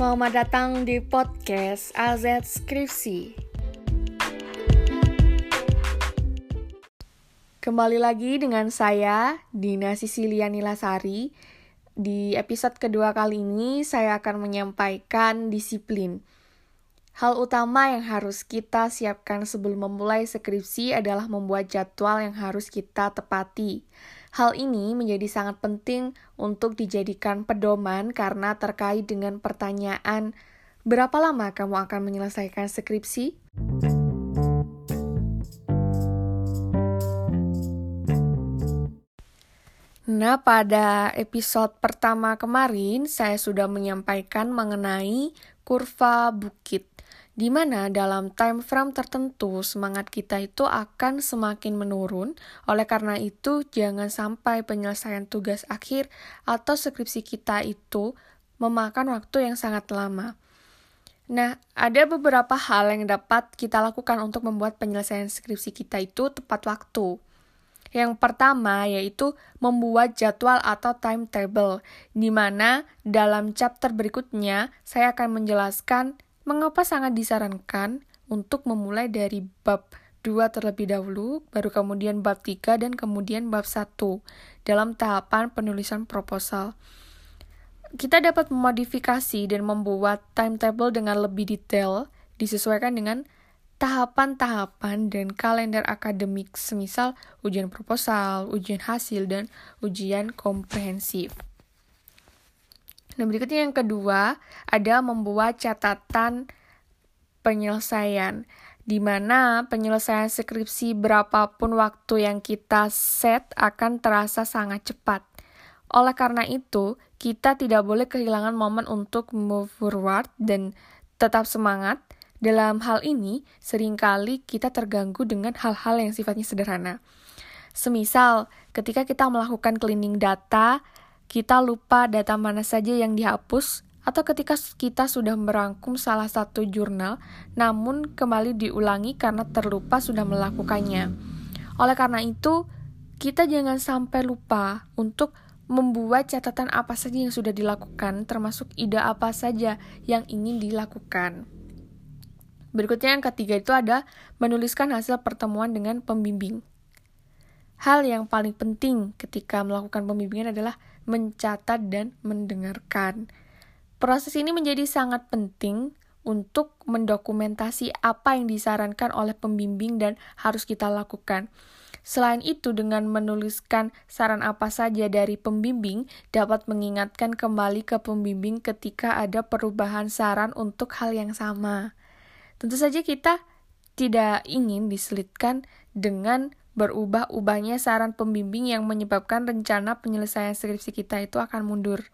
Selamat datang di podcast AZ Skripsi. Kembali lagi dengan saya, Dina Sisilia Nilasari. Di episode kedua kali ini, saya akan menyampaikan disiplin. Hal utama yang harus kita siapkan sebelum memulai skripsi adalah membuat jadwal yang harus kita tepati. Hal ini menjadi sangat penting untuk dijadikan pedoman karena terkait dengan pertanyaan, berapa lama kamu akan menyelesaikan skripsi? Nah, pada episode pertama kemarin, saya sudah menyampaikan mengenai kurva bukit di mana dalam time frame tertentu semangat kita itu akan semakin menurun. Oleh karena itu, jangan sampai penyelesaian tugas akhir atau skripsi kita itu memakan waktu yang sangat lama. Nah, ada beberapa hal yang dapat kita lakukan untuk membuat penyelesaian skripsi kita itu tepat waktu. Yang pertama yaitu membuat jadwal atau timetable, di mana dalam chapter berikutnya saya akan menjelaskan Mengapa sangat disarankan untuk memulai dari bab 2 terlebih dahulu, baru kemudian bab 3 dan kemudian bab 1 dalam tahapan penulisan proposal. Kita dapat memodifikasi dan membuat timetable dengan lebih detail disesuaikan dengan tahapan-tahapan dan kalender akademik semisal ujian proposal, ujian hasil, dan ujian komprehensif. Nah, berikutnya yang kedua, ada membuat catatan penyelesaian di mana penyelesaian skripsi berapapun waktu yang kita set akan terasa sangat cepat. Oleh karena itu, kita tidak boleh kehilangan momen untuk move forward dan tetap semangat. Dalam hal ini, sering kali kita terganggu dengan hal-hal yang sifatnya sederhana. Semisal, ketika kita melakukan cleaning data, kita lupa data mana saja yang dihapus, atau ketika kita sudah merangkum salah satu jurnal, namun kembali diulangi karena terlupa sudah melakukannya. Oleh karena itu, kita jangan sampai lupa untuk membuat catatan apa saja yang sudah dilakukan, termasuk ide apa saja yang ingin dilakukan. Berikutnya yang ketiga itu ada menuliskan hasil pertemuan dengan pembimbing. Hal yang paling penting ketika melakukan pembimbingan adalah mencatat dan mendengarkan. Proses ini menjadi sangat penting untuk mendokumentasi apa yang disarankan oleh pembimbing dan harus kita lakukan. Selain itu, dengan menuliskan saran apa saja dari pembimbing, dapat mengingatkan kembali ke pembimbing ketika ada perubahan saran untuk hal yang sama. Tentu saja, kita tidak ingin diselitkan dengan berubah-ubahnya saran pembimbing yang menyebabkan rencana penyelesaian skripsi kita itu akan mundur.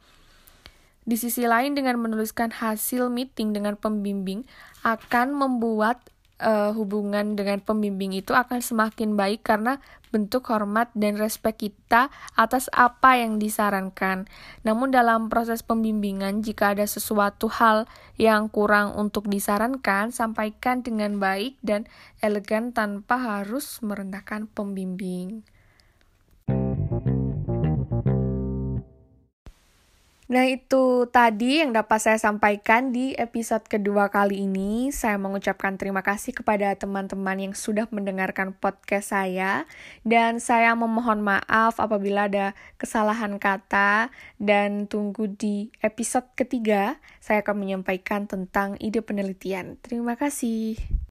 Di sisi lain, dengan menuliskan hasil meeting dengan pembimbing akan membuat uh, hubungan dengan pembimbing itu akan semakin baik karena bentuk hormat dan respek kita atas apa yang disarankan. Namun dalam proses pembimbingan jika ada sesuatu hal yang kurang untuk disarankan, sampaikan dengan baik dan elegan tanpa harus merendahkan pembimbing. Nah, itu tadi yang dapat saya sampaikan di episode kedua kali ini. Saya mengucapkan terima kasih kepada teman-teman yang sudah mendengarkan podcast saya, dan saya memohon maaf apabila ada kesalahan kata. Dan tunggu di episode ketiga, saya akan menyampaikan tentang ide penelitian. Terima kasih.